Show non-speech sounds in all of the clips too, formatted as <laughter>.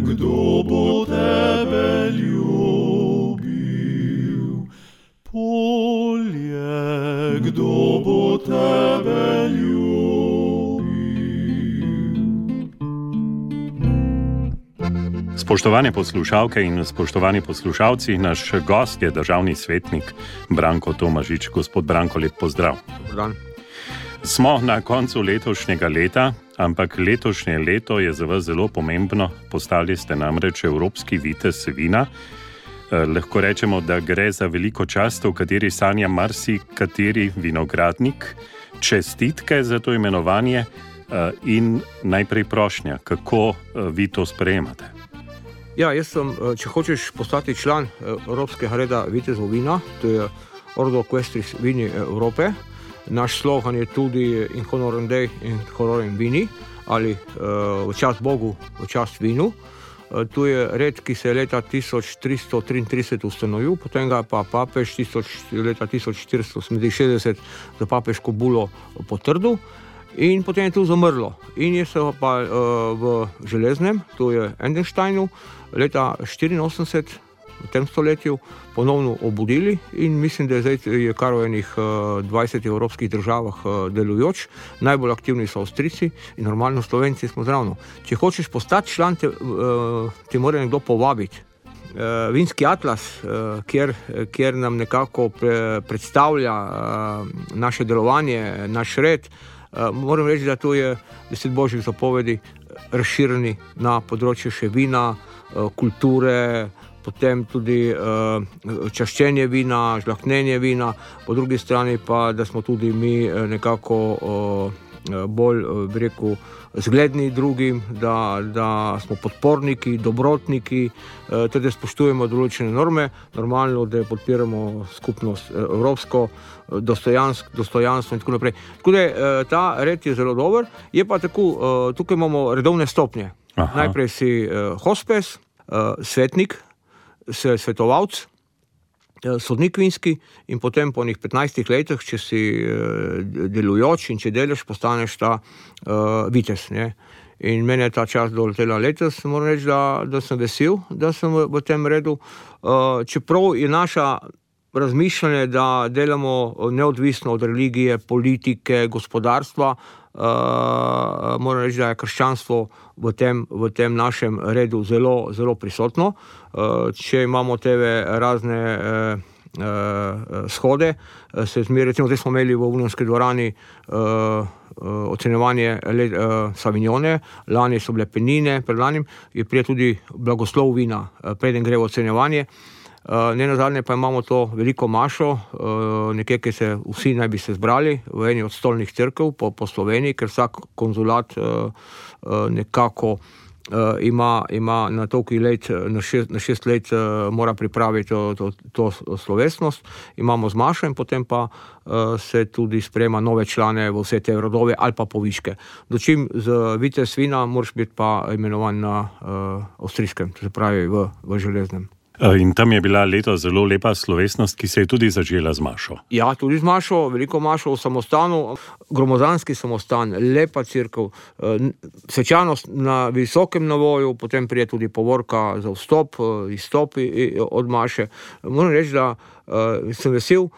kdo bo tebe ljubil? Polje, kdo bo tebe ljubil? Spoštovane poslušalke in spoštovani poslušalci, naš gost je državni svetnik Branko Tomažič. Gospod Branko, lep pozdrav. Dan. Smo na koncu letošnjega leta, ampak letošnje leto je za vas zelo pomembno. Postali ste namreč Evropski vitez vina. Eh, lahko rečemo, da gre za veliko čast, v kateri sanja marsikateri vinogradnik. Čestitke za to imenovanje eh, in najprej prošnja, kako eh, vi to sprejemate. Ja, jaz sem, če hočeš postati član Evropskega reda Vitezov vina, to je Ordo Questris Vini Evrope. Naš slogan je tudi in honorem dej in honorem vini ali uh, v čast Bogu, v čast vinu. Uh, tu je red, ki se je leta 1333 ustanovil, potem ga pa papež tisoč, leta 1468 za papežko bulo potrdil in potem je tu zamrlo. In je se pa uh, v železnem, tu je Endensteinu, leta 84 v tem stoletju ponovno obudili in mislim, da je zdaj je kar v enih 20 eh, evropskih državah eh, delujoč. Najbolj aktivni so Avstrijci in normalno Slovenci smo zraven. Če hočeš postati član, te, eh, te mora nekdo povabiti. Vinski atlas, kjer, kjer nam nekako pre, predstavlja naše delovanje, naš red, moram reči, da to je deset božjih zapovedi, razširjeni na področju še vina, kulture, potem tudi uh, čaščenje vina, žlahnenje vina, po drugi strani pa, da smo tudi mi eh, nekako uh, bolj, uh, rekel, zgledni drugim, da, da smo podporniki, dobrotniki, tudi da spoštujemo določene norme, normalno, da podpiramo skupnost evropsko. Dostojanstvo in tako naprej. Tako da, ta red je zelo dober, je pa tako, tukaj imamo redovne stopnje. Aha. Najprej si hospes, svetnik, svetovalec, eh, sodnik vinski, in potem po nekaj 15 letih, če si eh, delujoč in če delaš, postaneš ta uh, vitez. Ne? In meni je ta čas doletela letos, moram reči, da, da sem vesel, da sem v, v tem redu. Uh, čeprav je naša razmišljanje, da delamo neodvisno od religije, politike, gospodarstva, uh, moram reči, da je krščanstvo v tem, v tem našem redu zelo, zelo prisotno. Uh, če imamo te razne uh, uh, shode, se zmeraj, recimo, zdaj smo imeli v Unijski dvorani. Uh, Ocenjevanje uh, Savinjone, lani so bile penine, predlani je prijel tudi blagoslov vina, preden gre v ocenjevanje. Uh, Eh, ne na zadnje pa imamo to veliko mašo, eh, nekje, ki se vsi naj bi se zbrali v eni od stolnih crkv po, po Sloveniji, ker vsak konzulat eh, nekako ima, ima na toliko let, na šest, na šest let mora pripraviti to, to, to slovesnost. Imamo z mašo in potem pa se tudi sprema nove člane v vse te rodove ali pa poviške. Dočim z vite svina moraš biti pa imenovan na avstrijskem, to se pravi v, v železnem. Eh, in tam je bila leto zelo lepa slovesnost, ki se je tudi začela z Mašo. Ja, tudi z Mašo, veliko Mašo v samostanu, gromozanski samostan, lepa crkva, eh, svečanost na visokem navoju, potem prije tudi povorka za vstop, eh, izstop od Maše. Moram reči, da sem vesel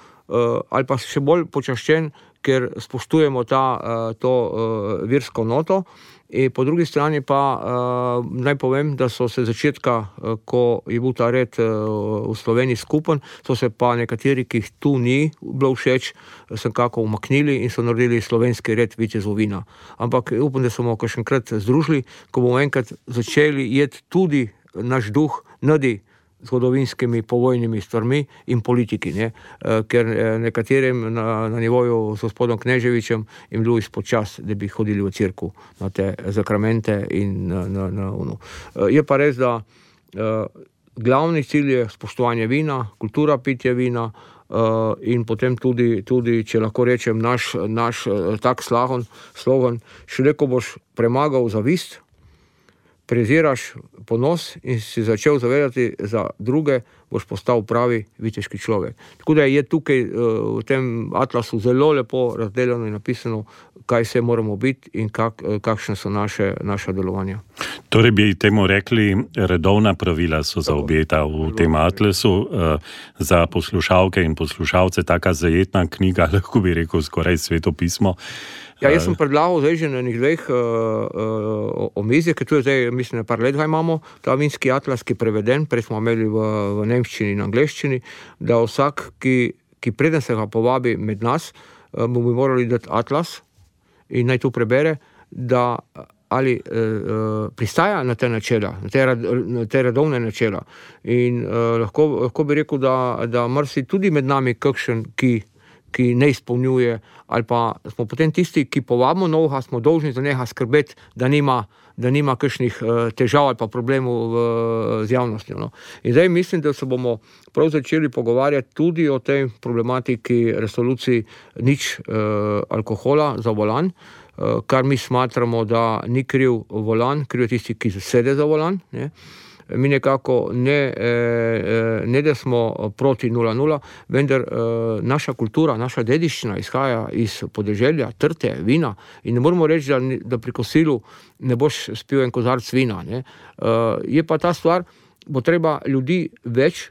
ali pa še bolj počaščen, ker spoštujemo ta, to virsko noto. In po drugi strani pa uh, naj povem, da so se začetka, uh, ko je bil ta red uh, v Sloveniji skupen, so se pa nekateri, ki jih tu ni bilo všeč, sem kako umaknili in so naredili slovenski red Vitezovina. Ampak upam, da smo ga še enkrat združili, ko bomo enkrat začeli jeti tudi naš duh, nadi zgodovinskimi povojnimi stvarmi in politiki. Ne? Eh, ker eh, nekaterim na, na nivoju s gospodom Kneževičem jim bilo izpod čas, da bi hodili v crkvu na te zakramente in na, na, na UNO. Eh, je pa res, da glavni cilj je spoštovanje vina, kultura pitja vina. Uh, in potem tudi, tudi, če lahko rečem, naš, naš tak slogan, še le ko boš premagal zavist, preziraš ponos in si začel zavedati za druge, boš postal pravi viteški človek. Tako da je tukaj eh, v tem atlasu zelo lepo razdeljeno in napisano, kaj se moramo biti in kak, eh, kakšne so naše, naše delovanja. Torej bi temu rekli, redovna pravila so zaobjeta v tem atlasu. Eh, za poslušalke in poslušalce taka zajetna knjiga, <laughs> lahko bi rekel skoraj svetopismo. Ja, jaz sem predlagal zdaj že na nekaj dveh uh, uh, omizjih, ki tu je zdaj, mislim, par let ga imamo, ta vinski atlas, ki je preveden, prej smo imeli v, v nemščini in angleščini, da vsak, ki, ki preden se ga povabi med nas, uh, mu bi morali dati atlas in naj to prebere, da ali uh, pristaja na te načela, na te, na te redovne načela. In uh, lahko, lahko bi rekel, da, da mrsi tudi med nami kakšen, ki ki ne izpolnjuje, ali pa smo potem tisti, ki povabimo novega, smo dolžni za njega skrbeti, da nima, da nima kakšnih uh, težav ali pa problemov v, z javnostjo. No. In zdaj mislim, da se bomo prav začeli pogovarjati tudi o tej problematiki resoluciji nič uh, alkohola za volan. Kar mi smatramo, da ni kriv volan, kriv je tisti, ki sede za volan. Ne mi nekako ne, eh, eh, ne da smo proti 0-0, vendar eh, naša kultura, naša dediščina izhaja iz podeželja, trte, vina. In ne moramo reči, da, da pri kosilu ne boš spil en kozarc vina. Ne. Je pa ta stvar, bo treba ljudi več.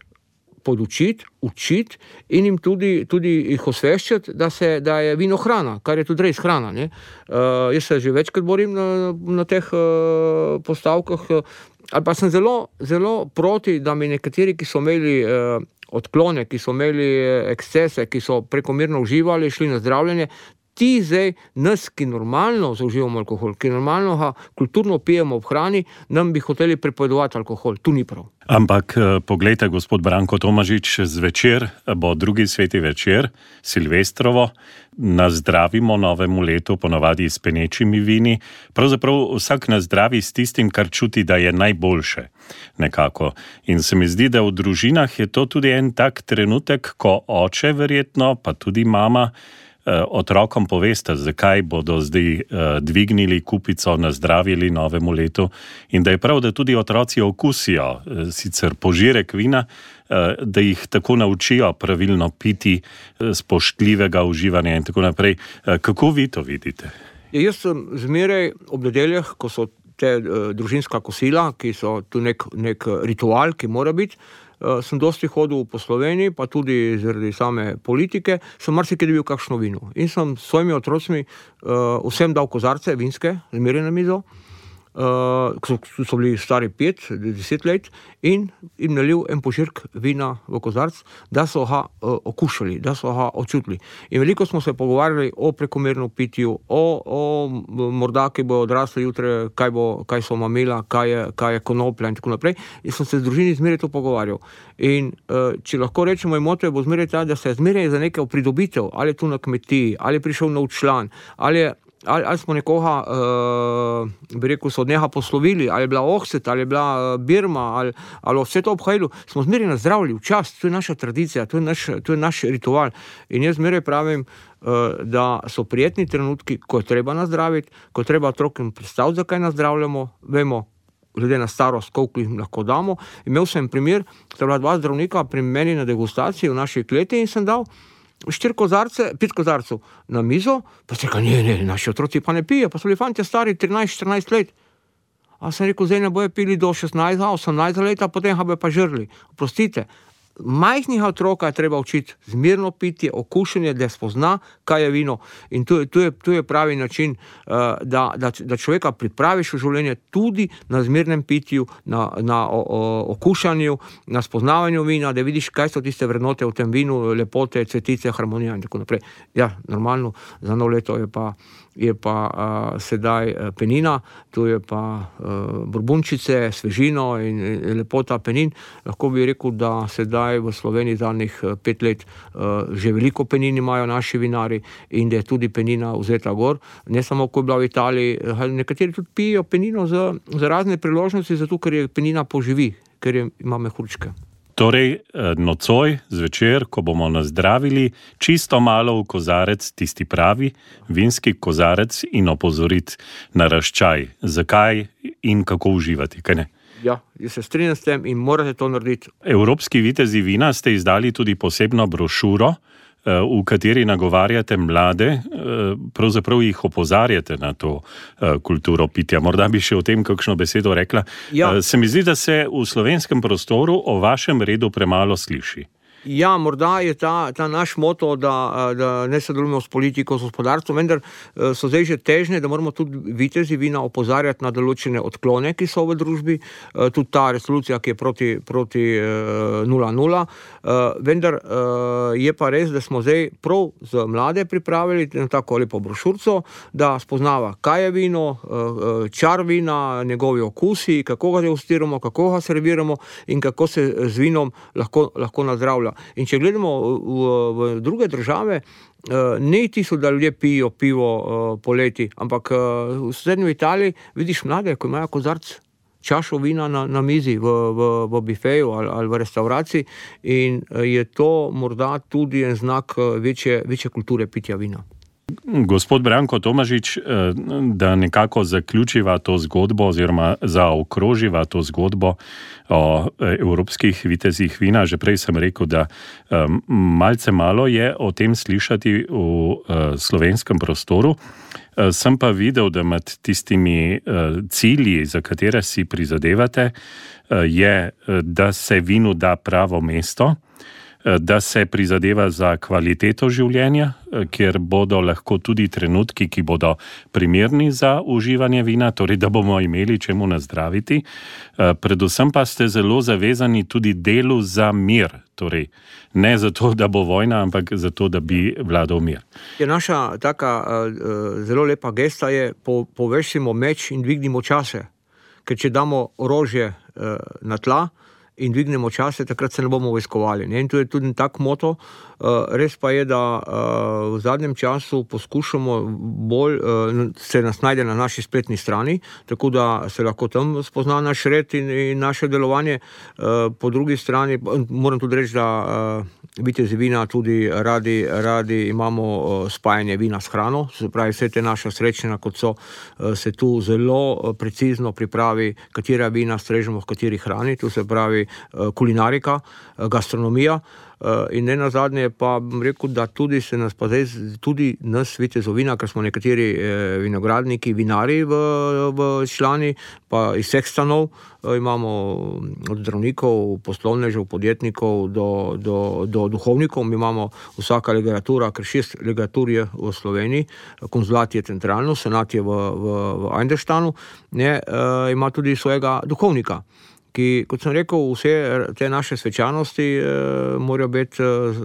Podučiti, učiti in jim tudi, tudi jih osveščati, da, se, da je vino hrana, kar je tudi res hrana. Uh, jaz se že večkrat borim na, na teh uh, postavkah, ali pa sem zelo, zelo proti, da mi nekateri, ki so imeli eh, odklone, ki so imeli eh, ekscese, ki so prekomerno uživali, šli na zdravljenje. Ti zdaj, nas, ki normalno zauživamo alkohol, ki normalno ga kulturno pijemo v hrani, nam bi hoteli prepovedovati alkohol. Tu ni prav. Ampak eh, pogledajte, gospod Branko Tomažič, zvečer bo drugi sveti večer, Silvestrovo nazdravimo novemu letu, ponavadi s penečimi vini. Pravzaprav vsak nazdravi s tistim, kar čuti, da je najboljše. Nekako. In se mi zdi, da v družinah je to tudi en tak trenutek, ko oče, verjetno, pa tudi mama. Eh, otrokom poveste, zakaj bodo zdaj uh, dvignili kupico, nazdravili novemu letu, in da je prav, da tudi otroci okusijo uh, sicer požirek vina, da jih tako naučijo pravilno piti, spoštljivega uživanja in tako naprej. Kako vi to vidite? Ja, jaz sem zmeraj ob nedeljah, ko so te družinska kosila, ki so tu nek, nek ritual, ki mora biti. Uh, sem dosti hodil po Sloveniji, pa tudi zaradi same politike, sem marsikaj dobil kakšno vino. In sem s svojimi otroci uh, vsem dal kozarce, vinske, zmeraj na mizo. Uh, uh, so, so bili stari pet, deset let, in jim nalil en požirk vina v kozarc, da so ga uh, okušali, da so ga občutili. In veliko smo se pogovarjali o prekomernem pitju, o, o morda, ki bo odrasli jutri, kaj, kaj so mamila, kaj je, kaj je konoplja in tako naprej. In sem se z družini zmeraj to pogovarjal. In uh, če lahko rečemo, moj moto je bo zmeraj ta, da se zmeraj za nekaj pridobitev, ali tu na kmetiji, ali prišel nov član, ali je ali, ali smo nekoga, uh, bi rekel, od njega poslovili, ali je bila Ohset, ali je bila uh, Birma, ali, ali vse to obhajalo, smo zmeraj nazdravili v čas, to je naša tradicija, to je naš, to je naš ritual. In jaz zmeraj pravim, uh, da so prijetni trenutki, ko je treba nazdraviti, ko je treba otrokom predstaviti, zakaj nazdravljamo, vemo. Glede na starost, koliko jih lahko damo. Imel sem primer, da je bila dva zdravnika pri meni na degustaciji v naši kleti in sem dal štiri kozarce, pet kozarcev na mizo, pa se reče, ne, ne, naši otroci pa ne pijejo, pa so bili fanti stari 13-14 let. A sem rekel, zdaj ne bojo pili do 16-18 let, potem pa bojo pa žrli. Prostite, majhnih otrok je treba učiti zmirno piti, okušanje, da spozna, kaj je vino. In tu, tu, je, tu je pravi način, uh, da, da, da človeka pripraviš v življenje tudi na zmirnem pitju, na, na o, o, okušanju, na spoznavanju vina, da vidiš, kaj so tiste vrednote v tem vinu, lepote, cvetice, harmonija in tako naprej. Ja, normalno, za novo leto je pa je pa uh, sedaj penina, tu je pa uh, brbunčice, svežino in, in lepota penin. Lahko bi rekel, da sedaj v Sloveniji zadnjih pet let uh, že veliko penin imajo naši vinari in da je tudi penina vzeta gor. Ne samo, ko je bila v Italiji, nekateri tudi pijo penino za, za razne priložnosti, zato ker je penina poživi, ker je, ima mehurčke. Torej, eh, nocoj, zvečer, ko bomo nazdravili, čisto malo v kozarec, tisti pravi, vinski kozarec in opozoriti na raščaj, zakaj in kako uživati. Ja, jaz se strinjam s tem in morate to narediti. Evropski vitezi vina ste izdali tudi posebno brošuro. Eh, v kateri nagovarjate mlade, eh, pravzaprav jih opozarjate na to eh, kulturo pitja. Morda bi še o tem kakšno besedo rekla. Ja. Se mi zdi, da se v slovenskem prostoru o vašem redu premalo sliši. Ja, morda je ta, ta naš moto, da, da ne sodelujemo s politiko, s gospodarstvom, vendar eh, so zdaj že težne, da moramo tudi vitezi vina opozarjati na določene odklone, ki so v družbi, eh, tudi ta resolucija, ki je proti 0-0. Eh, vendar je pa res, da smo zdaj prav za mlade pripravili tako lepo brošurco, da spoznava, kaj je vino, čar vina, njegovi okusi, kako ga degustiramo, kako ga serviramo in kako se z vinom lahko, lahko nazdravlja uporablja. In če gledamo v, v druge države, eh, ne ti so, da ljudje pijo pivo eh, poleti, ampak eh, v srednji Italiji vidiš mlade, ki imajo kozarc. Čašo vina na, na mizi, v, v, v bifeju ali, ali v restavraciji, in je to morda tudi en znak večje, večje kulture pitja vina. Gospod Branko Tomažič, eh, da nekako zaključiva to zgodbo, oziroma zaokroživa to zgodbo o eh, evropskih vitezih vina. Že prej sem rekel, da eh, malce malo je o tem slišati v slovenskem prostoru. Sem pa videl, da med tistimi cilji, za katere si prizadevate, je, da se vinu da pravo mesto. Eh, da se prizadeva za kvaliteto življenja, eh, kjer bodo lahko tudi trenutki, ki bodo primerni za uživanje vina, torej da bomo imeli čemu nazdraviti. Eh, predvsem pa ste zelo zavezani tudi delu za mir. Torej, ne zato, da bo vojna, ampak zato, da bi vladal mir. Je naša taka zelo lepa gesta, da po, povešimo meč in dvignimo čase. Ker če damo orožje na tla, in dvignemo čase, takrat se ne bomo vojskovali. Ne? In to je tudi tak moto. Uh, res pa je, da uh, v zadnjem času poskušamo bolj, uh, se nas najde na naši spletni strani, tako da se lahko tam spozna naš red in, in naše delovanje. Po drugi strani moram tudi reči, da uh, vitezi vina tudi radi, radi imamo spajanje vina s hrano, se pravi, vse te naše srečne, kot so, se tu zelo precizno pripravi, katera vina strežemo v kateri hrani, tu se pravi kulinarika, gastronomija. Uh, in ne na zadnje, pa bom rekel, da tudi se nas pa zdaj, tudi nas, vidite, zovina, ker smo nekateri eh, vinogradniki, vinari v, v člani, pa iz vseh stanov eh, imamo od zdravnikov, poslovnežev, podjetnikov do, do, do duhovnikov. Mi imamo vsaka legatura, ker šest legatur je v Sloveniji, konzulat je centralno, senat je v, v, v Einderstanu, ne, eh, ima tudi svojega duhovnika ki, kot sem rekel, vse te naše svečanosti eh, morajo biti eh,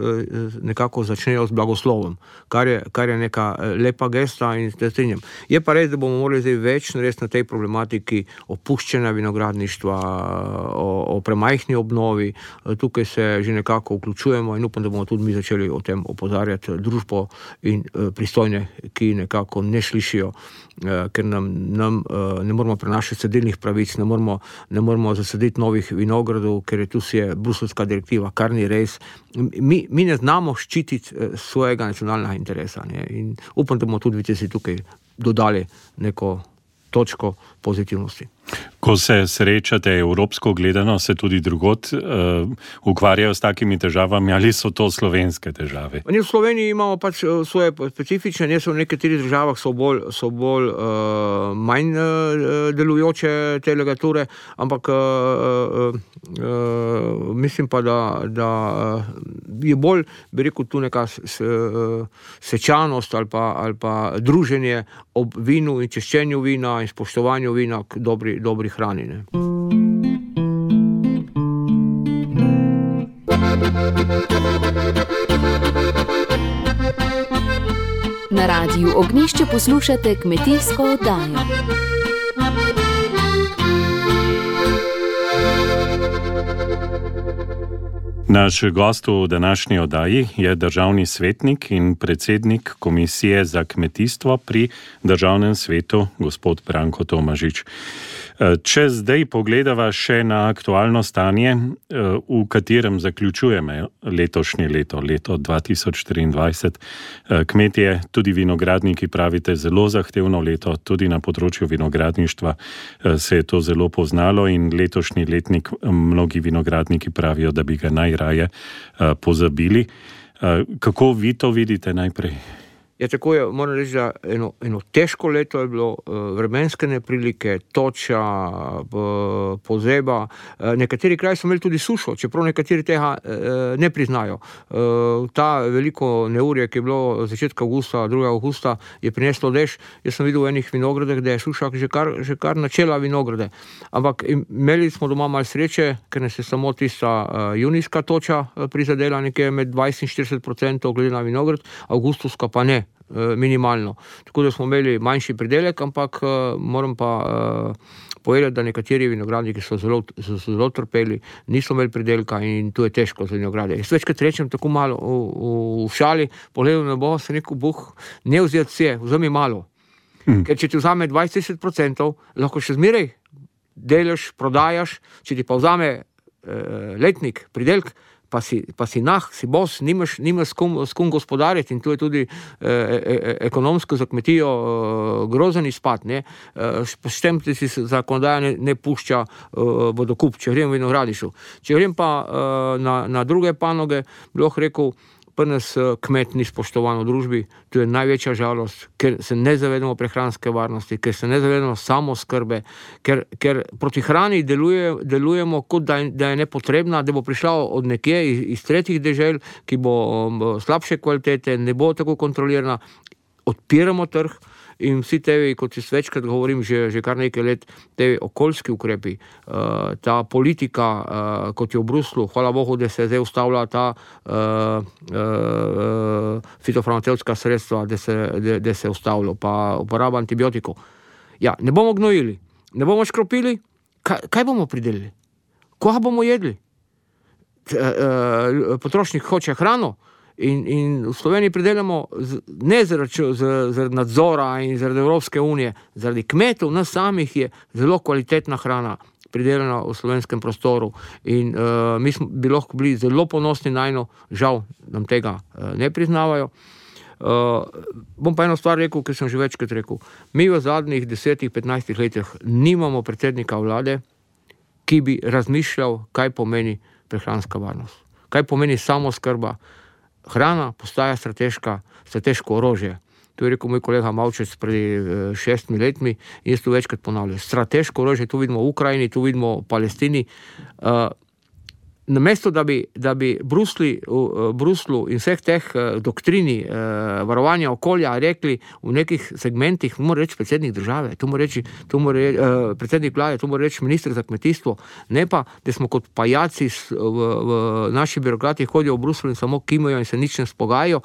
nekako začnejo z blagoslovom, kar je, kar je neka eh, lepa gesta in te strinjam. Je pa res, da bomo morali zdaj več narediti na tej problematiki opuščanja vinogradništva, o, o premajhni obnovi. Tukaj se že nekako vključujemo in upam, da bomo tudi mi začeli o tem opozarjati družbo in eh, pristojne, ki nekako ne slišijo, eh, ker nam, nam eh, ne moramo prenašati sedeljnih pravic, ne moramo, ne moramo zasedati saditi novih vinogradov, ker je tu vse bruselska direktiva, kar ni res. Mi, mi ne znamo ščititi eh, svojega nacionalnega interesa. Ne? In upam, da bomo tudi vi tukaj dodali neko točko pozitivnosti. Ko se srečate, evropsko gledano, se tudi drugot uh, ukvarjajo s takimi težavami, ali so to slovenske težave? Mi v Sloveniji imamo pač eh, svoje specifične, ne so v nekaterih državah so bolj, so bolj uh, manj uh, delujoče te legature, ampak uh, uh, uh, mislim pa, da, da je bolj, bi rekel, tu neka sečanost ali pa, ali pa druženje ob vinu in češčenju vina in spoštovanju vina k dobri, dobri hrani. Ne. Na radiju Ognišče poslušate kmetijsko oddajo. Naš gost v današnji oddaji je državni svetnik in predsednik Komisije za kmetijstvo pri državnem svetu, gospod Branko Tomažič. Eh, če zdaj pogledava še na aktualno stanje, eh, v katerem zaključujemo letošnje leto, leto 2024, eh, kmetje, tudi vinogradniki pravite, zelo zahtevno leto, tudi na področju vinogradništva se je to zelo poznalo in letošnji letnik mnogi vinogradniki pravijo, da bi ga najraje pozabili. Kako vi to vidite najprej? Ja, tako je, moram reči, da eno, eno težko leto je bilo, eh, vremenske neprilike, toča, pozeba. Eh, nekateri kraji so imeli tudi sušo, čeprav nekateri tega eh, ne priznajo. Ta veliko neurje, ki je bilo začetka avgusta, 2. avgusta, je prineslo dež. Jaz sem videl v enih vinogradih, da je suša že kar, že kar načela vinograde. Ampak imeli smo doma malo sreče, ker nas je samo tista junijska toča prizadela nekje med 20 in 40 odstotkov glede na vinograd, avgustuska pa ne. Eh, minimalno. Tako da smo imeli manjši pridelek, ampak uh, moram pa uh, povedati, da nekateri vinogradniki so zelo, so zelo trpeli, niso imeli pridelka in tu je težko za vinograde. Jaz večkrat rečem tako malo v, v, v šali, pogledaj na bo, se neko boh ne vzeti vse, vzemi malo. Hmm. Ker če ti vzame 20-30%, lahko še zmeraj delaš, prodajaš, če ti pa vzame uh, letnik, pridelek pa si, pa si nah, si bos, nimaš, nimaš s, kom, s kom gospodariti in tu je tudi eh, e, e, ekonomsko za kmetijo eh, grozen izpad. S tem ti si zakonodaja ne, ne pušča eh, vodokup, če grem v vinogradišu. Če grem pa eh, na, na druge panoge, bi lahko rekel, eh, kmet ni spoštovan v družbi, to je največja žalost, ker se ne zavedamo prehranske varnosti, ker se ne zavedamo samo skrbe, ker, ker proti hrani deluje, delujemo, kot da, da je nepotrebna, da bo prišla od nekje iz, iz tretjih dežel, ki bo um, slabše kvalitete, ne bo tako kontrolirana. Odpiramo trg, in vsi te, kot si večkrat govorim, že, že kar nekaj let, te okoljski ukrepi, uh, ta politika, uh, kot je v Bruslu, hvala Bogu, da se zdaj ustavlja ta uh, uh, fitofarmacevtska sredstva, da se, da, da se ustavlja, pa uporaba antibiotikov. Ja, ne bomo gnojili, ne bomo škropili, kaj, kaj bomo pridelili, koga bomo jedli. Potrošnik hoče hrano, In, in v Sloveniji pridelamo z, ne zaradi, zaradi nadzora in zaradi Evropske unije, zaradi kmetov, nas samih je zelo kvalitetna hrana pridelana v slovenskem prostoru. In uh, mi smo bi lahko bili zelo ponosni na eno, žal nam tega uh, ne priznavajo. Uh, bom pa eno stvar rekel, ki sem že večkrat rekel. Mi v zadnjih 10-15 letih nimamo predsednika vlade, ki bi razmišljal, kaj pomeni prehranska varnost, kaj pomeni samo skrba hrana postaja strateška, strateško orožje. To je rekel moj kolega Mavčec pred eh, šestimi letmi in jaz to večkrat ponavljam. Strateško orožje, tu vidimo v Ukrajini, tu vidimo v Palestini. Uh, namesto da bi, da bi Brusli, Bruslu in vseh teh eh, doktrini eh, varovanja okolja rekli v nekih segmentih, mora reči predsednik države, tu mora reči, tu mora reči eh, predsednik vlade, tu mora reči ministr za kmetijstvo, ne pa, da smo kot pajaci v, v naši birokrati hodijo v Bruslu in samo kimajo in se nič ne spogajajo.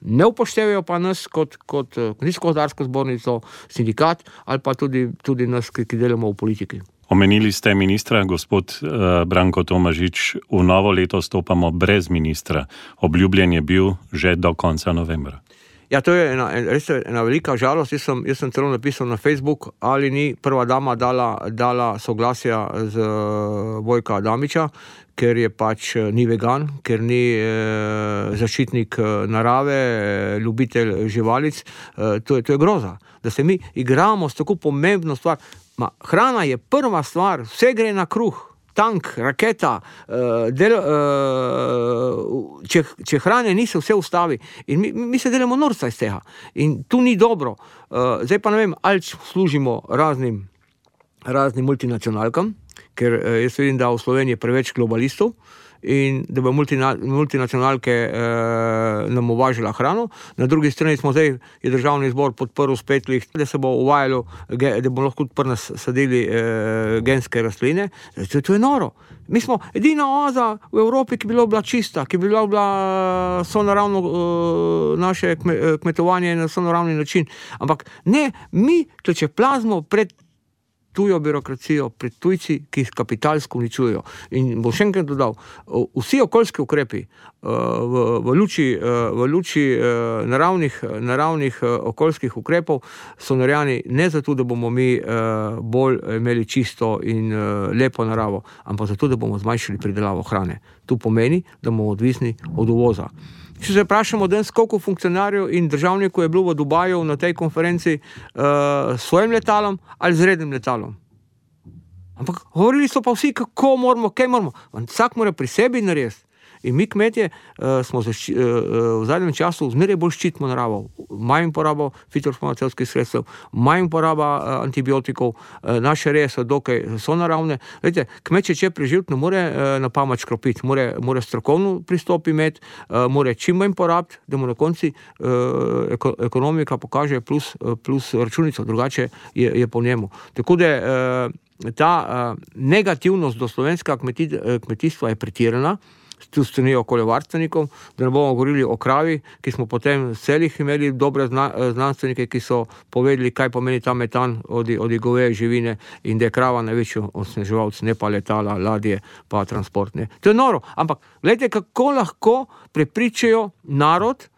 Ne upoštevajo pa nas kot, kot kmetijsko-gospodarsko zbornico, sindikat ali pa tudi, tudi nas, ki, ki delamo v politiki. Omenili ste ministra, gospod uh, Branko Tomažič, v novo leto stopamo brez ministra. Obljubljen je bil že do konca novembra. Ja, to je ena, res ena velika žalost. Jaz sem, jaz sem celo napisal na Facebook, ali ni prva dama dala, dala soglasja z Vojka Damiča, ker je pač eh, ni vegan, ker ni e, zaščitnik narave, ljubitelj živalic. E, to, je, to je groza, da se mi igramo s tako pomembno stvar. Ma, hrana je prva stvar, vse gre na kruh. Tank, raketa, uh, del, uh, če, če hrane niso, vse ustavi. In mi, mi se delamo norca iz tega. In tu ni dobro. Uh, zdaj pa ne vem, ali služimo raznim, raznim multinacionalkam, ker uh, jaz vidim, da v Sloveniji je preveč globalistov. Uh, in da bo multina, multinacionalke eh, nam uvažala hrano. Na drugi strani smo zdaj, je državni zbor podprl spet, da se bo uvajalo, da bomo lahko pri nas sadili eh, genske rastline. To, to je noro. Mi smo edina oaza v Evropi, ki bi bila čista, ki bi bila, bila sonaravno uh, naše kmetovanje na sonaravni način. Ampak ne, mi, če plazmo pred tujo birokracijo, pred tujci, ki jih kapitalsko uničujejo. In bo še enkrat dodal, vsi okoljski ukrepi v, v luči, v luči naravnih, naravnih okoljskih ukrepov so narejeni ne zato, da bomo mi bolj imeli čisto in lepo naravo, ampak zato, da bomo zmanjšali pridelavo hrane. To pomeni, da bomo odvisni od uvoza. Če se vprašamo, danes, koliko funkcionarjev in državnikov je bilo v Dubaju na tej konferenci uh, s svojim letalom ali z rednim letalom. Ampak govorili so pa vsi, kako moramo, kaj moramo. Vsak mora pri sebi narediti. In mi, kmetje, uh, smo zašči, uh, v zadnjem času zmeraj bolj ščitimo naravo. Manj porabo fitofarmacevskih sredstev, manj poraba uh, antibiotikov, uh, naše reje so dokaj so naravne. Vete, kmetje, če preživeti, ne more uh, na pamet škropiti, more, more strokovno pristopiti, uh, more čim manj porabiti, da mu na koncu uh, eko, ekonomika pokaže plus, uh, plus računico, drugače je, je po njemu. Tako da uh, ta uh, negativnost do slovenskega kmeti, kmetijstva je pretirana tu strani okoljevarstvenikov, da ne bomo govorili o kravi, ki smo potem celih imeli dobre zna, znanstvenike, ki so povedali, kaj pomeni ta metan od, od goveje živine in da je krava največji osneževalc, ne pa letala, ladje, pa transportne. To je noro, ampak gledajte, kako lahko prepričajo narod,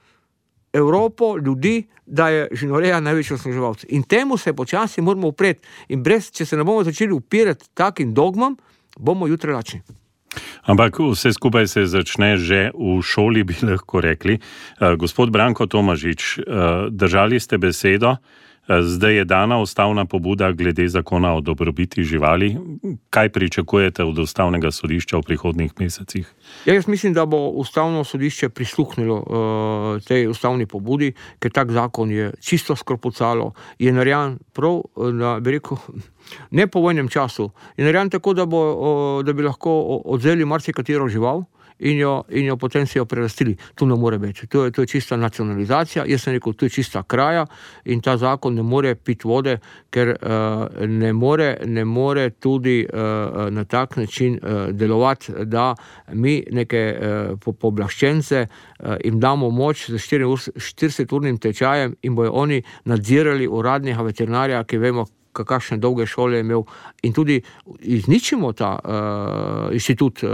Evropo, ljudi, da je žinoreja največji osneževalc. In temu se počasi moramo upreti. In brez, če se ne bomo začeli upirati takim dogmam, bomo jutri lačni. Ampak vse skupaj se začne že v šoli, bi lahko rekli. Uh, gospod Branko Tomažič, uh, držali ste besedo, zdaj je dana ustavna pobuda glede zakona o dobrobiti živali. Kaj pričakujete od ustavnega sodišča v prihodnih mesecih? Ja, jaz mislim, da bo ustavno sodišče prisluhnilo uh, tej ustavni pobudi, ker tak zakon je čisto skropucalo, je narejen prav na, bi rekel, <laughs> ne po vojnem času. In narejen tako, da, bo, da bi lahko odzeli marsikatero žival. In jo, in jo potem si jo prerastili. Tu ne more biti. To je, to je čista nacionalizacija. Jaz sem rekel, to je čista kraja in ta zakon ne more piti vode, ker uh, ne, more, ne more tudi uh, na tak način uh, delovati, da mi neke uh, poblaščence uh, jim damo moč z 40-urnim tečajem in bojo oni nadzirali uradnega veterinarja, ki vemo, kakšne dolge šole je imel, in tudi izničimo ta uh, inštitut uh,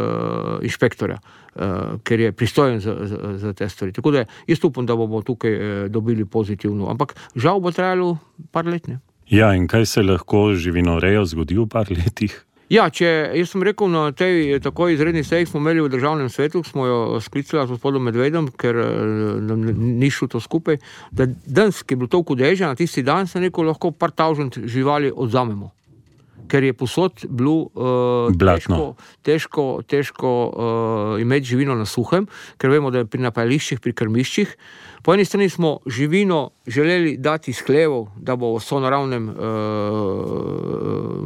inšpektorja, uh, ker je pristojen za, za, za te stvari. Tako da jaz upam, da bomo tukaj uh, dobili pozitivno, ampak žal bo trajalo par let. Ne? Ja, in kaj se lahko živinorejo zgodi v par letih? Ja, če jaz sem rekel na tej tako izredni seji, smo imeli v državnem svetu, smo jo sklicali s gospodom Medvedom, ker nam ni šlo to skupaj. Da danes, ki je bil toliko dežja, na tisti dan se neko lahko par tavžent živali odzamemo. Ker je posod bilo uh, težko, težko, težko uh, imeti živino na suhem, ker vemo, da je pri napajališčih, pri krmiščih. Po eni strani smo živino želeli dati iz hlevov, da bo v sonaravnem uh,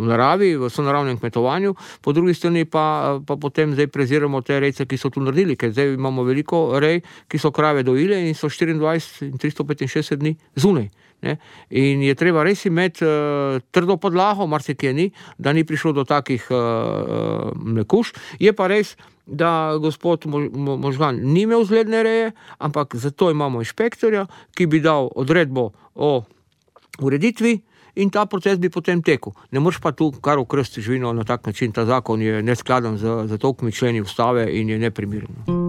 naravi, v sonaravnem kmetovanju, po drugi strani pa, pa potem zdaj preziramo te rejce, ki so tu naredili, ker zdaj imamo veliko rej, ki so krave dojile in so 24 in 365 dni zunaj. Ne? In je treba res imeti uh, trdo podlago, ni, da ni prišlo do takih uh, mlekuš. Je pa res, da gospod Možgan ni imel zgledne reje, ampak zato imamo inšpektorja, ki bi dal odredbo o ureditvi. In ta proces bi potem tekel. Ne moreš pa tu kar ukrsti živino na tak način. Ta zakon je neskladen z, z tolikimi členi ustave in je neprimeren.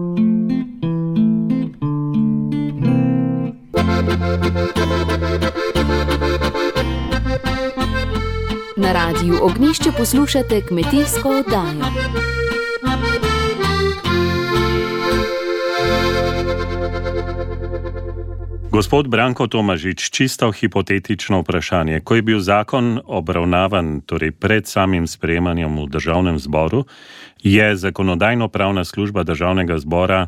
Na radiju Ognišče poslušate kmetijsko oddajo. Gospod Branko Tomažič, čisto hipotetično vprašanje. Ko je bil zakon obravnavan torej pred samim sprejemanjem v državnem zboru, je zakonodajno-pravna služba državnega zbora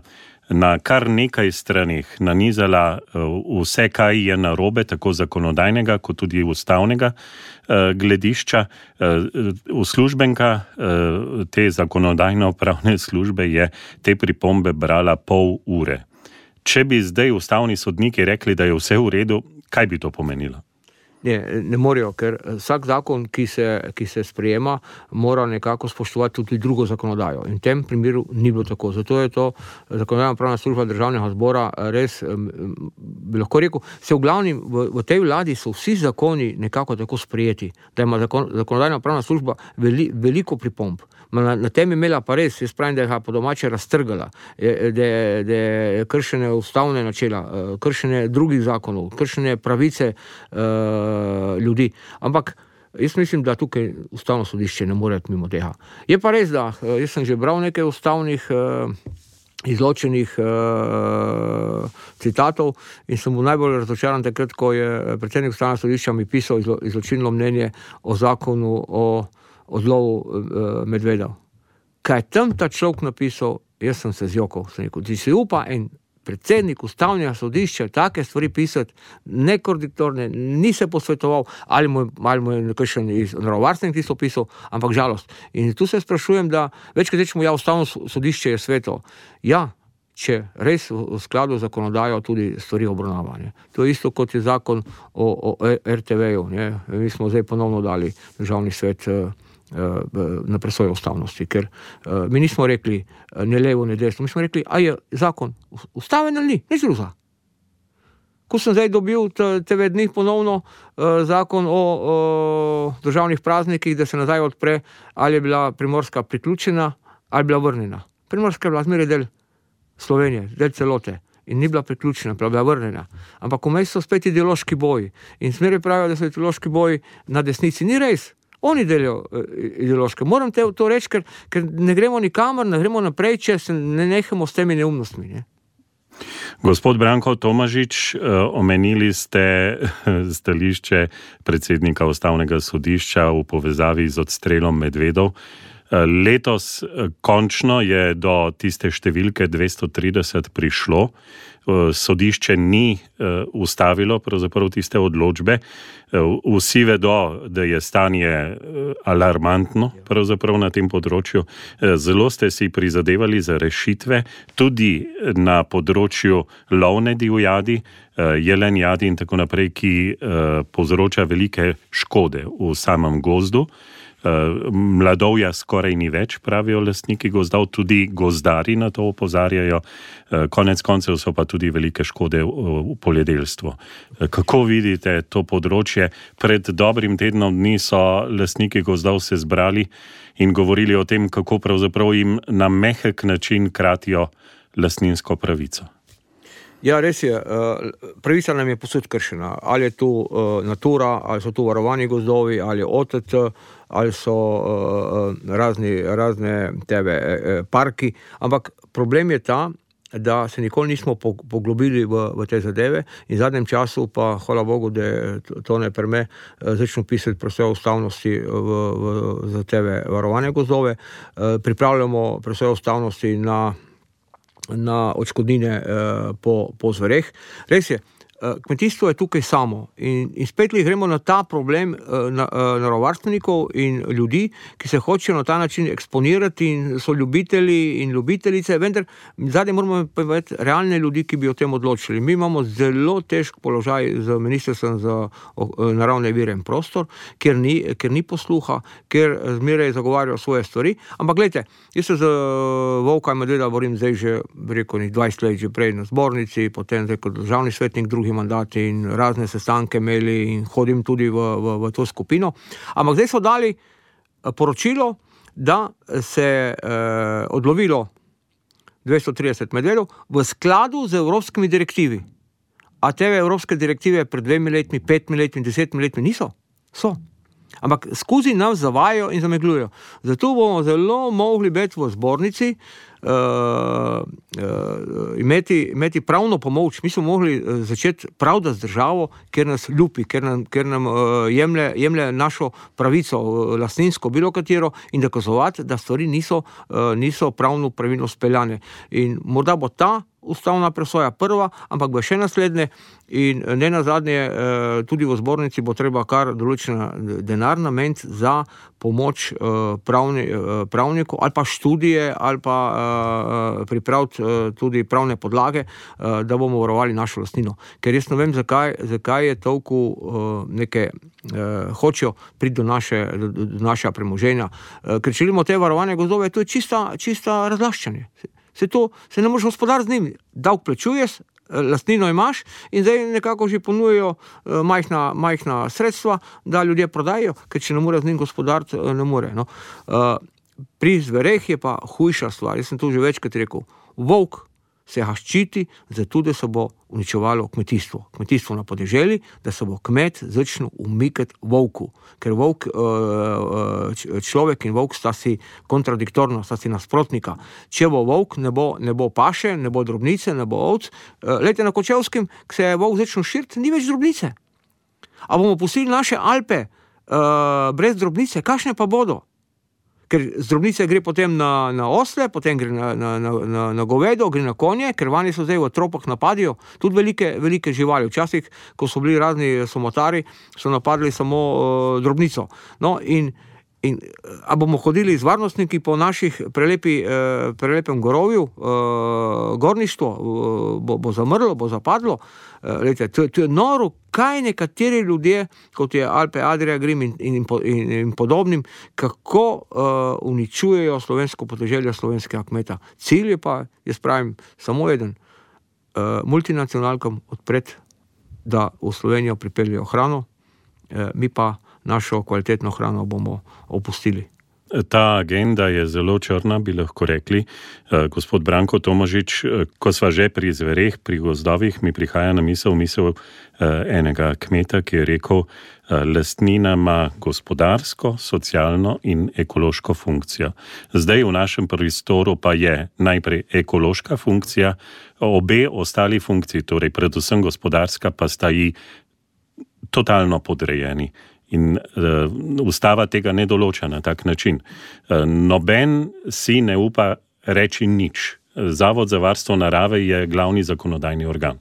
na kar nekaj stranih nanizala eh, vse, kaj je narobe, tako zakonodajnega, kot tudi ustavnega eh, gledišča. Eh, uslužbenka te zakonodajno-pravne službe je te pripombe brala pol ure. Če bi zdaj ustavni sodniki rekli, da je vse v redu, kaj bi to pomenilo? Ne, ne morejo, ker vsak zakon, ki se, ki se sprejema, mora nekako spoštovati tudi drugo zakonodajo. In v tem primeru ni bilo tako. Zato je to zakonodajna pravna služba državnega zbora res, bi lahko rekel, se v glavnem v, v tej vladi so vsi zakoni nekako tako sprejeti, da ima zakon, zakonodajna pravna služba veli, veliko pripomb. Na, na tem je imela pa res, jaz pravim, da je po domače raztrgala, da je kršene ustavne načela, kršene drugih zakonov, kršene pravice uh, ljudi. Ampak jaz mislim, da tukaj ustavno sodišče ne more mimo tega. Je pa res, da jaz sem že bral nekaj ustavnih. Uh, Izločenih uh, citatov, in sem bil najbolj razočaran, takrat, ko je predsednik Ustavnega sodišča mi pisal izlo, izločilno mnenje o zakonu o odlovu uh, medvedov. Kaj je tam ta človek napisal, jaz sem se zjokal. Sem rekel, ti si upa en predsednik ustavnega sodišča take stvari pisati, nekoordinatorne, ni se posvetoval, ali mu, ali mu je nekaj iz naravovarstvenih tisto pisal, ampak žalost. In tu se sprašujem, da večkrat rečemo, ja, ustavno sodišče je sveto. Ja, če res v skladu z zakonodajo tudi stvari obravnavanje. To je isto kot je zakon o, o RTV-ju. Mi smo zdaj ponovno dali državni svet. Eh, na presojo ustavnosti. Ker uh, mi nismo rekli eh, ne levo, ne desno, mi smo rekli, a je zakon ustaven ali ni, nič drugega. Ko sem zdaj dobil te dni ponovno uh, zakon o, o državnih praznikih, da se nazaj odpre, ali je bila primorska priključena ali bila vrnjena. Primorska je bila zmeraj del Slovenije, del celote. In ni bila priključena, bila je vrnjena. Ampak vmes so spet ideološki boji. In smeraj pravijo, da so ideološki boji na desnici. Ni res. Oni delajo uh, ideološke. Moram te to reči, ker, ker ne gremo nikamor, ne gremo naprej, če se ne nehamo s temi neumnostmi. Ne? Gospod Branko Tomažič, eh, omenili ste stališče predsednika ustavnega sodišča v povezavi z odstrelom medvedov. Eh, letos končno je do tiste številke 230 prišlo. Eh, sodišče ni ustavilo tiste odločbe. Vsi vedo, da je stanje alarmantno na tem področju. Zelo ste si prizadevali za rešitve, tudi na področju lovne divjadi, jelenjadi in tako naprej, ki povzroča velike škode v samem gozdu. Eh, mladovja skoraj ni več, pravijo lastniki gozdov, tudi gozdari na to opozarjajo, eh, konec koncev so pa tudi velike škode v poljedelstvu. Eh, kako vidite to področje? Pred dobrim tednom dni so lastniki gozdov se zbrali in govorili o tem, kako pravzaprav jim na mehek način kratijo lastninsko pravico. Ja, res je. Pravica nam je posod kršena. Ali je tu natura, ali so tu varovani gozdovi, ali je OTT ali so uh, razni, razne tebe parki. Ampak problem je ta, da se nikoli nismo poglobili v, v te zadeve, in v zadnjem času, pa hvala Bogu, da to ne preme, začnemo pisati presojo ustavnosti v, v, za tebe varovane gozdove. Pripravljamo presojo ustavnosti na, na odškodnine uh, po, po zvereh. Res je. Eh, kmetijstvo je tukaj samo. In, in spet gremo na ta problem eh, eh, naravovarstvenikov in ljudi, ki se hočejo na ta način eksponirati in so ljubitelji in ljubitelice, vendar zadnje moramo povedati realne ljudi, ki bi o tem odločili. Mi imamo zelo težk položaj z ministrstvom za naravne vire in prostor, ker ni, ker ni posluha, ker zmeraj zagovarjajo svoje stvari. Ampak gledajte, jaz se z Vovka in Medveda borim zdaj že, rekel, 20 let že prej na zbornici, potem zdaj kot državni svetnik drugi mandati in razne sestanke imeli, in hodim tudi v, v, v to skupino. Ampak zdaj so dali eh, poročilo, da se je eh, odlovilo 230 medvedov v skladu z evropskimi direktivi. A te evropske direktive pred dvemi letmi, petimi letmi, desetimi letmi niso? So. Ampak skozi nas zavajajo in zamegljujejo. Zato bomo zelo mogli biti v zbornici, uh, uh, imeti, imeti pravno pomoč. Mi smo mogli uh, začeti pravda z državo, ker nas ljubi, ker nam, ker nam uh, jemlje, jemlje našo pravico, lastninsko, bilo katero, in dokazovati, da stvari niso, uh, niso pravno pravilno speljane. In morda bo ta ustavna presoja prva, ampak bo še naslednje. In ne na zadnje, tudi v zbornici bo treba kar določen denar nameniti za pomoč pravni, pravniku ali pa študije ali pa pripraviti tudi pravne podlage, da bomo varovali našo lastnino. Ker jaz ne vem, zakaj, zakaj je toliko neke hočejo priti do, naše, do našega premoženja. Ker želimo te varovane gozdove, to je čista, čista razlaščanje se, to, se ne moreš gospodariti z njimi. Davek plačuješ, lastnino imaš in zdaj nekako že ponujajo eh, majhna, majhna sredstva, da ljudje prodajo, ker če ne more z njim gospodariti, eh, ne more. No. Eh, pri zvereh je pa hujša stvar. Jaz sem to že večkrat rekel. Volk se ga ščiti, zato da se bo uničevalo kmetijstvo. Kmetijstvo na podeželju, da se bo kmet začel umikati volku. Ker volk, eh, eh, človek in volk sta si kontradiktorna, sta si nasprotnika. Če bo volk, ne bo, ne bo paše, ne bo drobnice, ne bo ovc. Eh, Lete na Kočevskem, ko se je volk začel širiti, ni več drobnice. A bomo pustili naše Alpe uh, brez drobnice, kakšne pa bodo? Ker zdrobnice gre potem na, na osle, potem gre na, na, na, na, govedo, gre na konje, ker vani so zdaj v tropah napadijo tudi velike, velike živali. Včasih, ko so bili razni somotari, so napadli samo uh, drobnico. No, in, In, a bomo hodili z varnostniki po naših prelepi, eh, prelepem gorovju, eh, gorništvo, eh, bo, bo zamrlo, bo zapadlo. Eh, lejte, to, to je noro, kaj nekateri ljudje, kot je Alpe, Adria, Grim in, in, in, in podobnim, kako eh, uničujejo slovensko podeželje slovenskega kmeta. Cilj je pa, jaz pravim, samo eden, eh, multinacionalkam odpreti, da v Slovenijo pripeljejo hrano, eh, mi pa našo kvalitetno hrano bomo opustili. Ta agenda je zelo črna, bi lahko rekli. Eh, gospod Branko Tomožič, eh, ko sva že pri zvereh, pri gozdovih, mi prihaja na misel, misel eh, enega kmeta, ki je rekel, lastnina ima gospodarsko, socialno in ekološko funkcijo. Zdaj v našem prostoru pa je najprej ekološka funkcija, obe ostali funkciji, torej predvsem gospodarska, pa sta ji totalno podrejeni. In uh, ustava tega ne določa na tak način. Uh, noben si ne upa reči nič. Zavod za varstvo narave je glavni zakonodajni organ.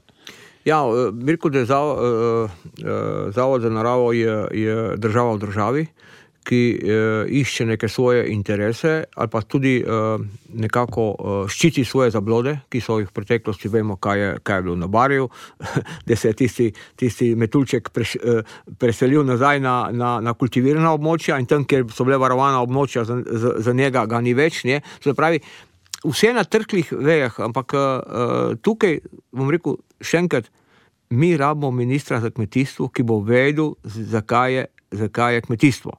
Ja, rekel, da je zavod, uh, zavod za naravo je, je država v državi. Uh, ki uh, išče neke svoje interese, ali pa tudi uh, nekako uh, ščiti svoje zablode, ki so jih v preteklosti, vemo, kaj je, kaj je bilo na barju, <laughs> da se je tisti, tisti metulček preš, uh, preselil nazaj na, na, na kultivirana območja in tam, kjer so bile varovana območja, za, za, za njega ga ni več. Pravi, vse na trklih vejah, ampak uh, tukaj bom rekel še enkrat. Mi rabimo ministra za kmetijstvo, ki bo vedel, zakaj je, zakaj je kmetijstvo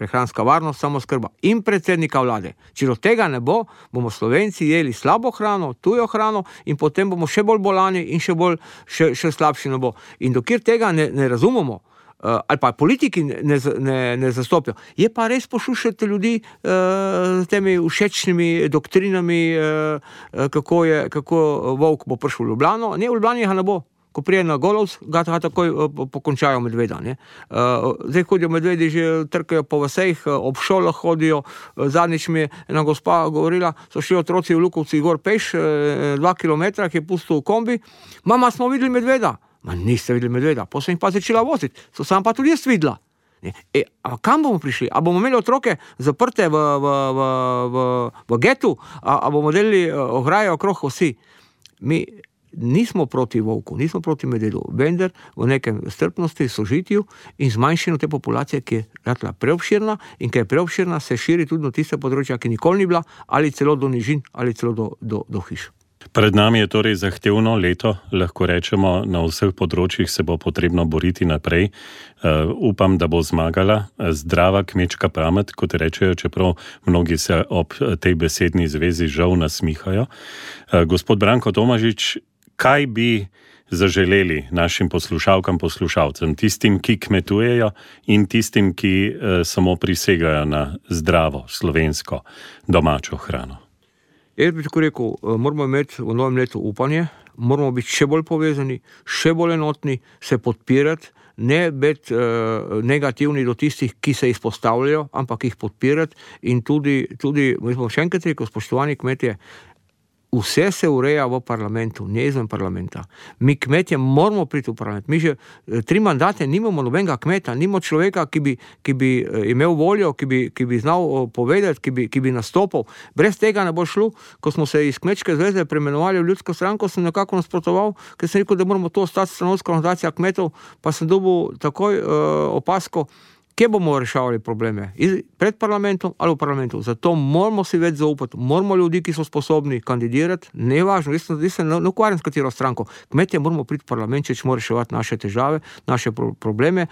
prehranska varnost, samo skrba in predsednika vlade. Če do tega ne bo, bomo Slovenci jedli slabo hrano, tujo hrano in potem bomo še bolj bolani in še, bolj, še, še slabši ne bo. In dokler tega ne, ne razumemo. Uh, ali pa politiki ne, ne, ne zastopijo. Je pa res poslušati ljudi uh, z temi všečnimi doktrinami, uh, kako, je, kako Vovk bo prišel v Ljubljano. Ne, v Ljubljani ga ne bo ko prije na golovc, ga takoj uh, pokončajo medveda. Uh, zdaj hodijo medvedi, že trkajo po vseh, uh, ob šolah hodijo. Zadnjič mi je ena gospa govorila, so šli otroci v Lukovci gor peš, dva km, ki je pustil v kombi. Mama, smo videli medveda. Ma niste videli medveda, jih pa začela voziti, so sam pa tudi jaz videla. E, kam bomo prišli? A bomo imeli otroke zaprte v, v, v, v, v getu, a, a bomo delili ograje okrog vsi? Mi, nismo proti volku, nismo proti medvedu, vendar v nekem strpnosti, sožitju in zmanjšanju te populacije, ki je ratla preobširna in ki je preobširna, se širi tudi na tiste področja, ki nikoli ni bila, ali celo do nižin, ali celo do, do, do hiš. Pred nami je torej zahtevno leto, lahko rečemo, na vseh področjih se bo potrebno boriti naprej. Uh, upam, da bo zmagala zdrava kmečka pamet, kot rečejo, čeprav mnogi se ob tej besedni zvezi žal nasmihajo. Uh, gospod Branko Tomažič, kaj bi zaželeli našim poslušalkam, poslušalcem, tistim, ki kmetujejo in tistim, ki eh, samo prisegajo na zdravo slovensko domačo hrano. Jaz bi tako rekel, eh, moramo imeti v novem letu upanje, moramo biti še bolj povezani, še bolj enotni, se podpirati, ne biti uh, negativni do tistih, ki se izpostavljajo, ampak jih podpirati in tudi, tudi mi smo še enkrat rekli, spoštovani kmetje, vse se ureja v parlamentu, ne izven parlamenta. Mi kmetje moramo priti v parlament. Mi že eh, tri mandate nimamo nobenega kmeta, nimamo človeka, ki bi, ki bi eh, imel voljo, ki bi, ki bi znal eh, povedati, ki bi, ki bi nastopil. Brez tega ne bo šlo. Ko smo se iz Kmečke zveze preimenovali v Ljudsko stranko, sem nekako nasprotoval, ker sem rekel, da moramo to ostati stanovska organizacija kmetov, pa sem dobil takoj uh, opasko kje bomo reševali probleme, pred parlamentom ali v parlamentu. Zato moramo si več zaupati, moramo ljudi, ki so sposobni kandidirati, ne važno, jaz, jaz se ne ukvarjam s katero stranko. Kmetje moramo priti v parlament, če moramo reševati naše težave, naše pro probleme.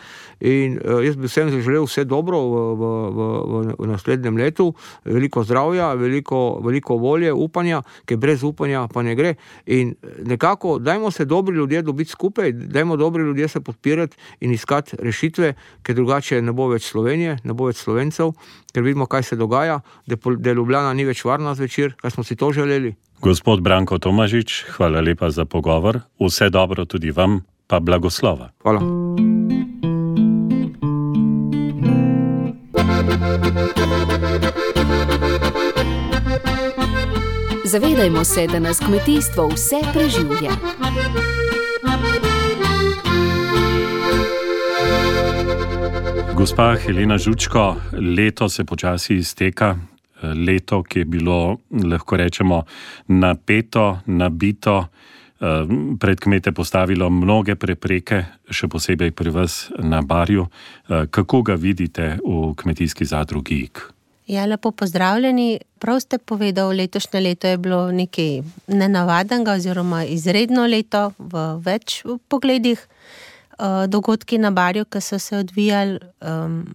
In uh, jaz bi vsem zaželel vse dobro v, v, v, v naslednjem letu, veliko zdravja, veliko, veliko volje, upanja, ker brez upanja pa ne gre. In nekako, dajmo se dobri ljudje dobiti skupaj, dajmo dobri ljudje se podpirati in iskati rešitve, ker drugače ne bo bo več Slovenije, ne bo več Slovencev, ker vidimo, kaj se dogaja, da, da Ljubljana ni več varna zvečer, kaj smo si to želeli. Gospod Branko Tomažič, hvala lepa za pogovor. Vse dobro tudi vam, pa blagoslova. Hvala. Zavedajmo se, da nas kmetijstvo vse preživlja. Gospa Helena Žučko, leto se počasi izteka, leto, ki je bilo, lahko rečemo, napeto, nabito, pred kmete postavilo mnoge prepreke, še posebej pri vas na Barju. Kako ga vidite v kmetijski zadrugi? Ja, lepo pozdravljeni. Prav ste povedali, letošnje leto je bilo nekaj nenavadnega, oziroma izredno leto v več pogledih. Eh, dogodki na Barju, ki so se odvijali, um,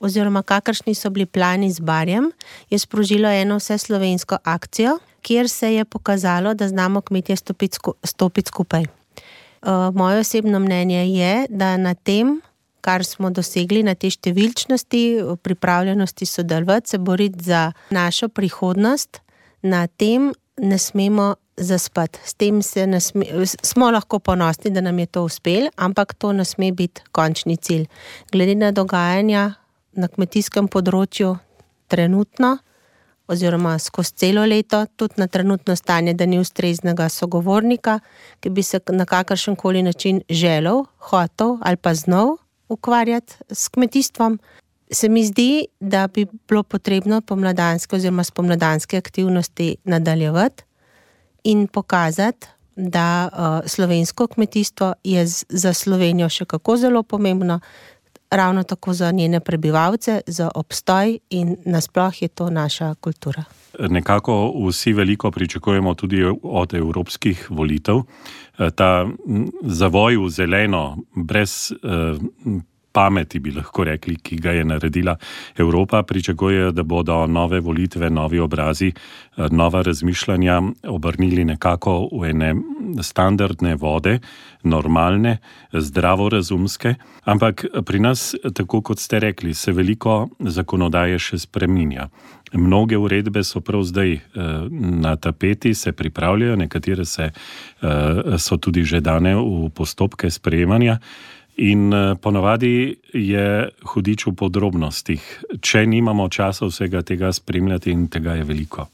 oziroma kakršni so bili plani z Barjem, je sprožilo eno vse slovensko akcijo, kjer se je pokazalo, da znamo kmetje stopiti, sku, stopiti skupaj. Uh, moje osebno mnenje je, da na tem, kar smo dosegli, na te številčnosti, pripravljenosti sodelovati, se boriti za našo prihodnost, na tem ne smemo zaspati. S tem sme, smo lahko ponosni, da nam je to uspelo, ampak to ne sme biti končni cilj. Glede na dogajanja na kmetijskem področju, trenutno, oziroma skozi celo leto, tudi na trenutno stanje, da ni ustreznega sogovornika, ki bi se na kakršen koli način želel, hotel ali pa znal ukvarjati s kmetijstvom. Se mi zdi, da bi bilo potrebno pomladanske oziroma spomladanske aktivnosti nadaljevati in pokazati, da uh, slovensko kmetijstvo je za Slovenijo še kako zelo pomembno, ravno tako za njene prebivalce, za obstoj in nasploh je to naša kultura. Nekako vsi veliko pričakujemo tudi od evropskih volitev. Ta zavoj v zeleno, brez pameti, bi lahko rekli, ki ga je naredila Evropa, pričakuje, da bodo nove volitve, novi obrazi, eh, nova razmišljanja obrnili nekako v ene standardne vode, normalne, zdravorazumske. Ampak pri nas, tako kot ste rekli, se veliko zakonodaje še spreminja. Mnoge uredbe so prav zdaj uh, na tapeti, se pripravljajo, nekatere se, uh, so tudi že dane v postopke sprejemanja. In eh, ponavadi je hudič v podrobnostih, če nimamo časa vsega tega spremljati, in tega je veliko.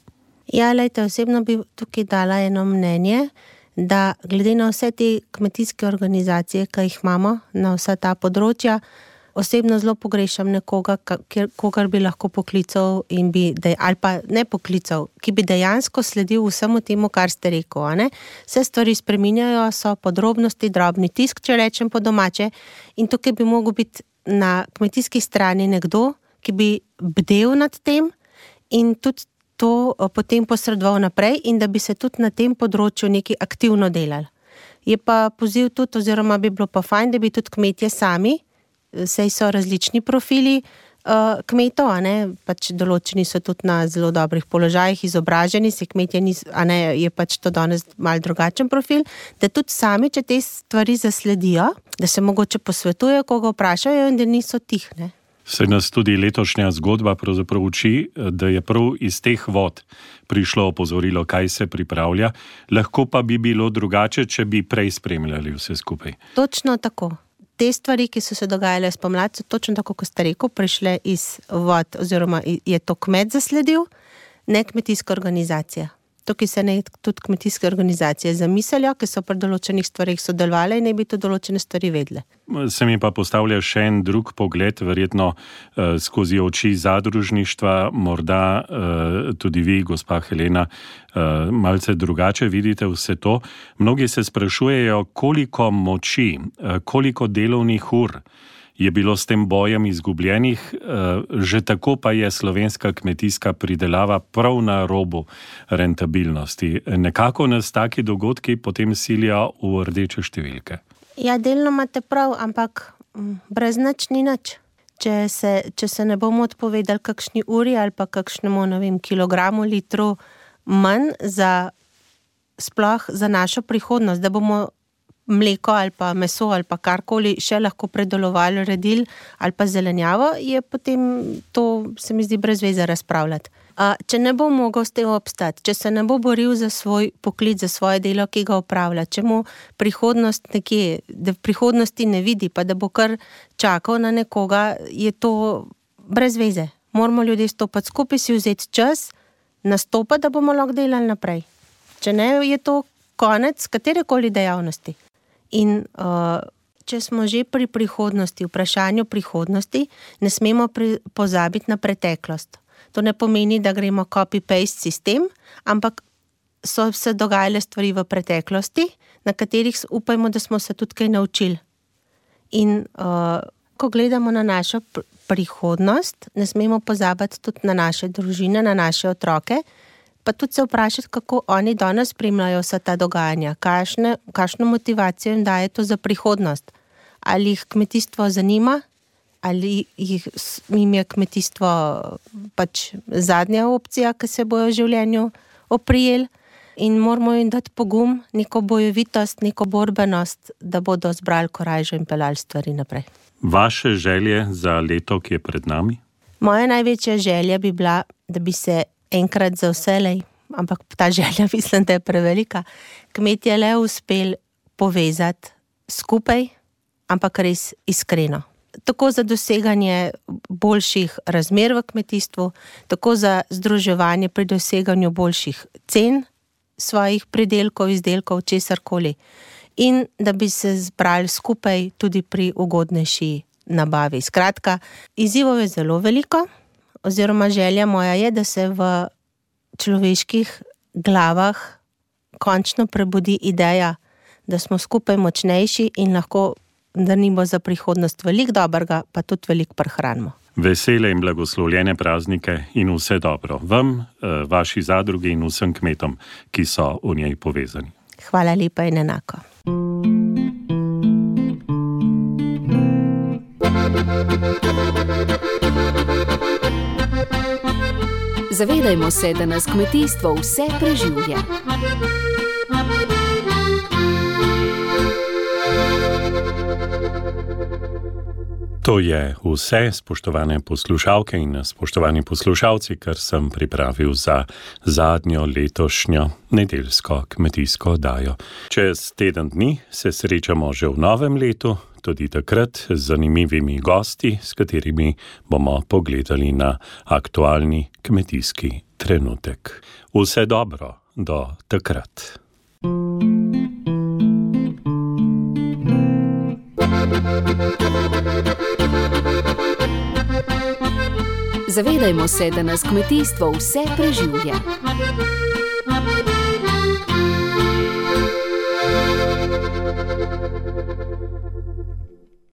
Ja, lejte, osebno bi tukaj dala eno mnenje, da glede na vse te kmetijske organizacije, ki jih imamo na vsa ta področja, osebno zelo pogrešam nekoga, kogar bi lahko poklical bi, dej, ali pa ne poklical, ki bi dejansko sledil vsemu temu, kar ste rekel. Vse stvari spreminjajo, so podrobnosti, drobni tisk, če rečem po domače. In tukaj bi mogel biti na kmetijski strani nekdo, ki bi bdel nad tem in tudi to eh, potem posredoval naprej, in da bi se tudi na tem področju nekaj aktivno delali. Je pa poziv tudi, oziroma bi bilo pa fajn, da bi tudi kmetje sami sej so različni profili uh, kmetov, pač določeni so tudi na zelo dobrih položajih, izobraženi, se kmetje, nis, ne, je pač to danes mal drugačen profil, da tudi sami, če te stvari zasledijo, da se mogoče posvetujejo, koga vprašajo in da niso tihne. Se nas tudi letošnja zgodba pravzaprav uči, da je prav iz teh vod prišlo opozorilo, kaj se pripravlja, lahko pa bi bilo drugače, če bi prej spremljali vse skupaj. Točno tako te stvari, ki so se dogajale spomladi, so točno tako, kot ste rekli, prišle iz vod, oziroma je to kmet zasledil, ne kmetijska organizacija. Tukaj se ne tudi kmetijske organizacije zamislijo, ki so pri določenih stvarih sodelovali in ne bi to določene stvari vedle. Se mi pa postavlja še en drug pogled, verjetno eh, skozi oči zadružništva, morda eh, tudi vi, gospa Helena, eh, malce drugače vidite vse to. Mnogi se sprašujejo, koliko moči, eh, koliko delovnih ur je bilo s tem bojem izgubljenih, eh, že tako pa je slovenska kmetijska pridelava prav na robu rentabilnosti. Nekako nas taki dogodki potem silijo v rdeče številke. Ja, delno imate prav, ampak mm, brez nič ni nič. Če se, če se ne bomo odpovedali kakšni uri ali pa kakšnemu vem, kilogramu, litru manj za, sploh za našo prihodnost, da bomo mleko ali pa meso ali pa karkoli še lahko predelovali, redili ali pa zelenjavo, je potem to, se mi zdi, brez veze razpravljati. Če ne bo mogel s tem obstati, če se ne bo boril za svoj poklic, za svoje delo, ki ga upravlja, če mu prihodnost nekje, da v prihodnosti ne vidi, pa da bo kar čakal na nekoga, je to brez veze. Moramo ljudje stopiti skupaj, si vzeti čas, nastopati, da bomo lahko delali naprej. Če ne, je to konec katerekoli dejavnosti. In uh, če smo že pri prihodnosti, vprašanju prihodnosti, ne smemo pri, pozabiti na preteklost. To ne pomeni, da gremo copy-paste sistem, ampak so se dogajale stvari v preteklosti, na katerih upajmo, da smo se tudi kaj naučili. In uh, ko gledamo na našo pr prihodnost, ne smemo pozabiti tudi na naše družine, na naše otroke pa tudi se vprašati, kako oni danes spremljajo vsa ta dogajanja, kakšne, kakšno motivacijo jim daje to za prihodnost. Ali jih kmetijstvo zanima, ali jih, jim je kmetijstvo pač zadnja opcija, ki se bojo v življenju oprijeli. In moramo jim dati pogum, neko bojevitost, neko borbenost, da bodo zbrali korajžo in pelali stvari naprej. Vaše želje za leto, ki je pred nami? Moja največja želja bi bila, da bi se enkrat za vselej, ampak ta želja <laughs> mislim, da je prevelika. Kmetje le uspel povezati skupaj, ampak res iskreno. Tako za doseganje boljših razmer v kmetijstvu, tako za združevanje pri doseganju boljših cen svojih pridelkov, izdelkov, česar koli. In da bi se zbrali skupaj tudi pri ugodnejši nabavi. Skratka, izzivov je zelo veliko oziroma želja moja je, da se v človeških glavah končno prebudi ideja, da smo skupaj močnejši in lahko, bo za prihodnost veliko dobrega, pa tudi veliko prehranimo. Vesele in blagoslovljene praznike in vse dobro vam, eh, vaši zadrugi in vsem kmetom, ki so v njej povezani. Hvala lepa in enako. Zavedajmo se, da nas kmetijstvo vse preživlja. To je vse, spoštovane poslušalke in spoštovani poslušalci, kar sem pripravil za zadnjo letošnjo nedeljsko kmetijsko oddajo. Čez teden dni se srečamo že v novem letu, tudi takrat z zanimivimi gosti, s katerimi bomo pogledali na aktualni kmetijski trenutek. Vse dobro do takrat. Zavedajmo se, da nas kmetijstvo vse preživlja.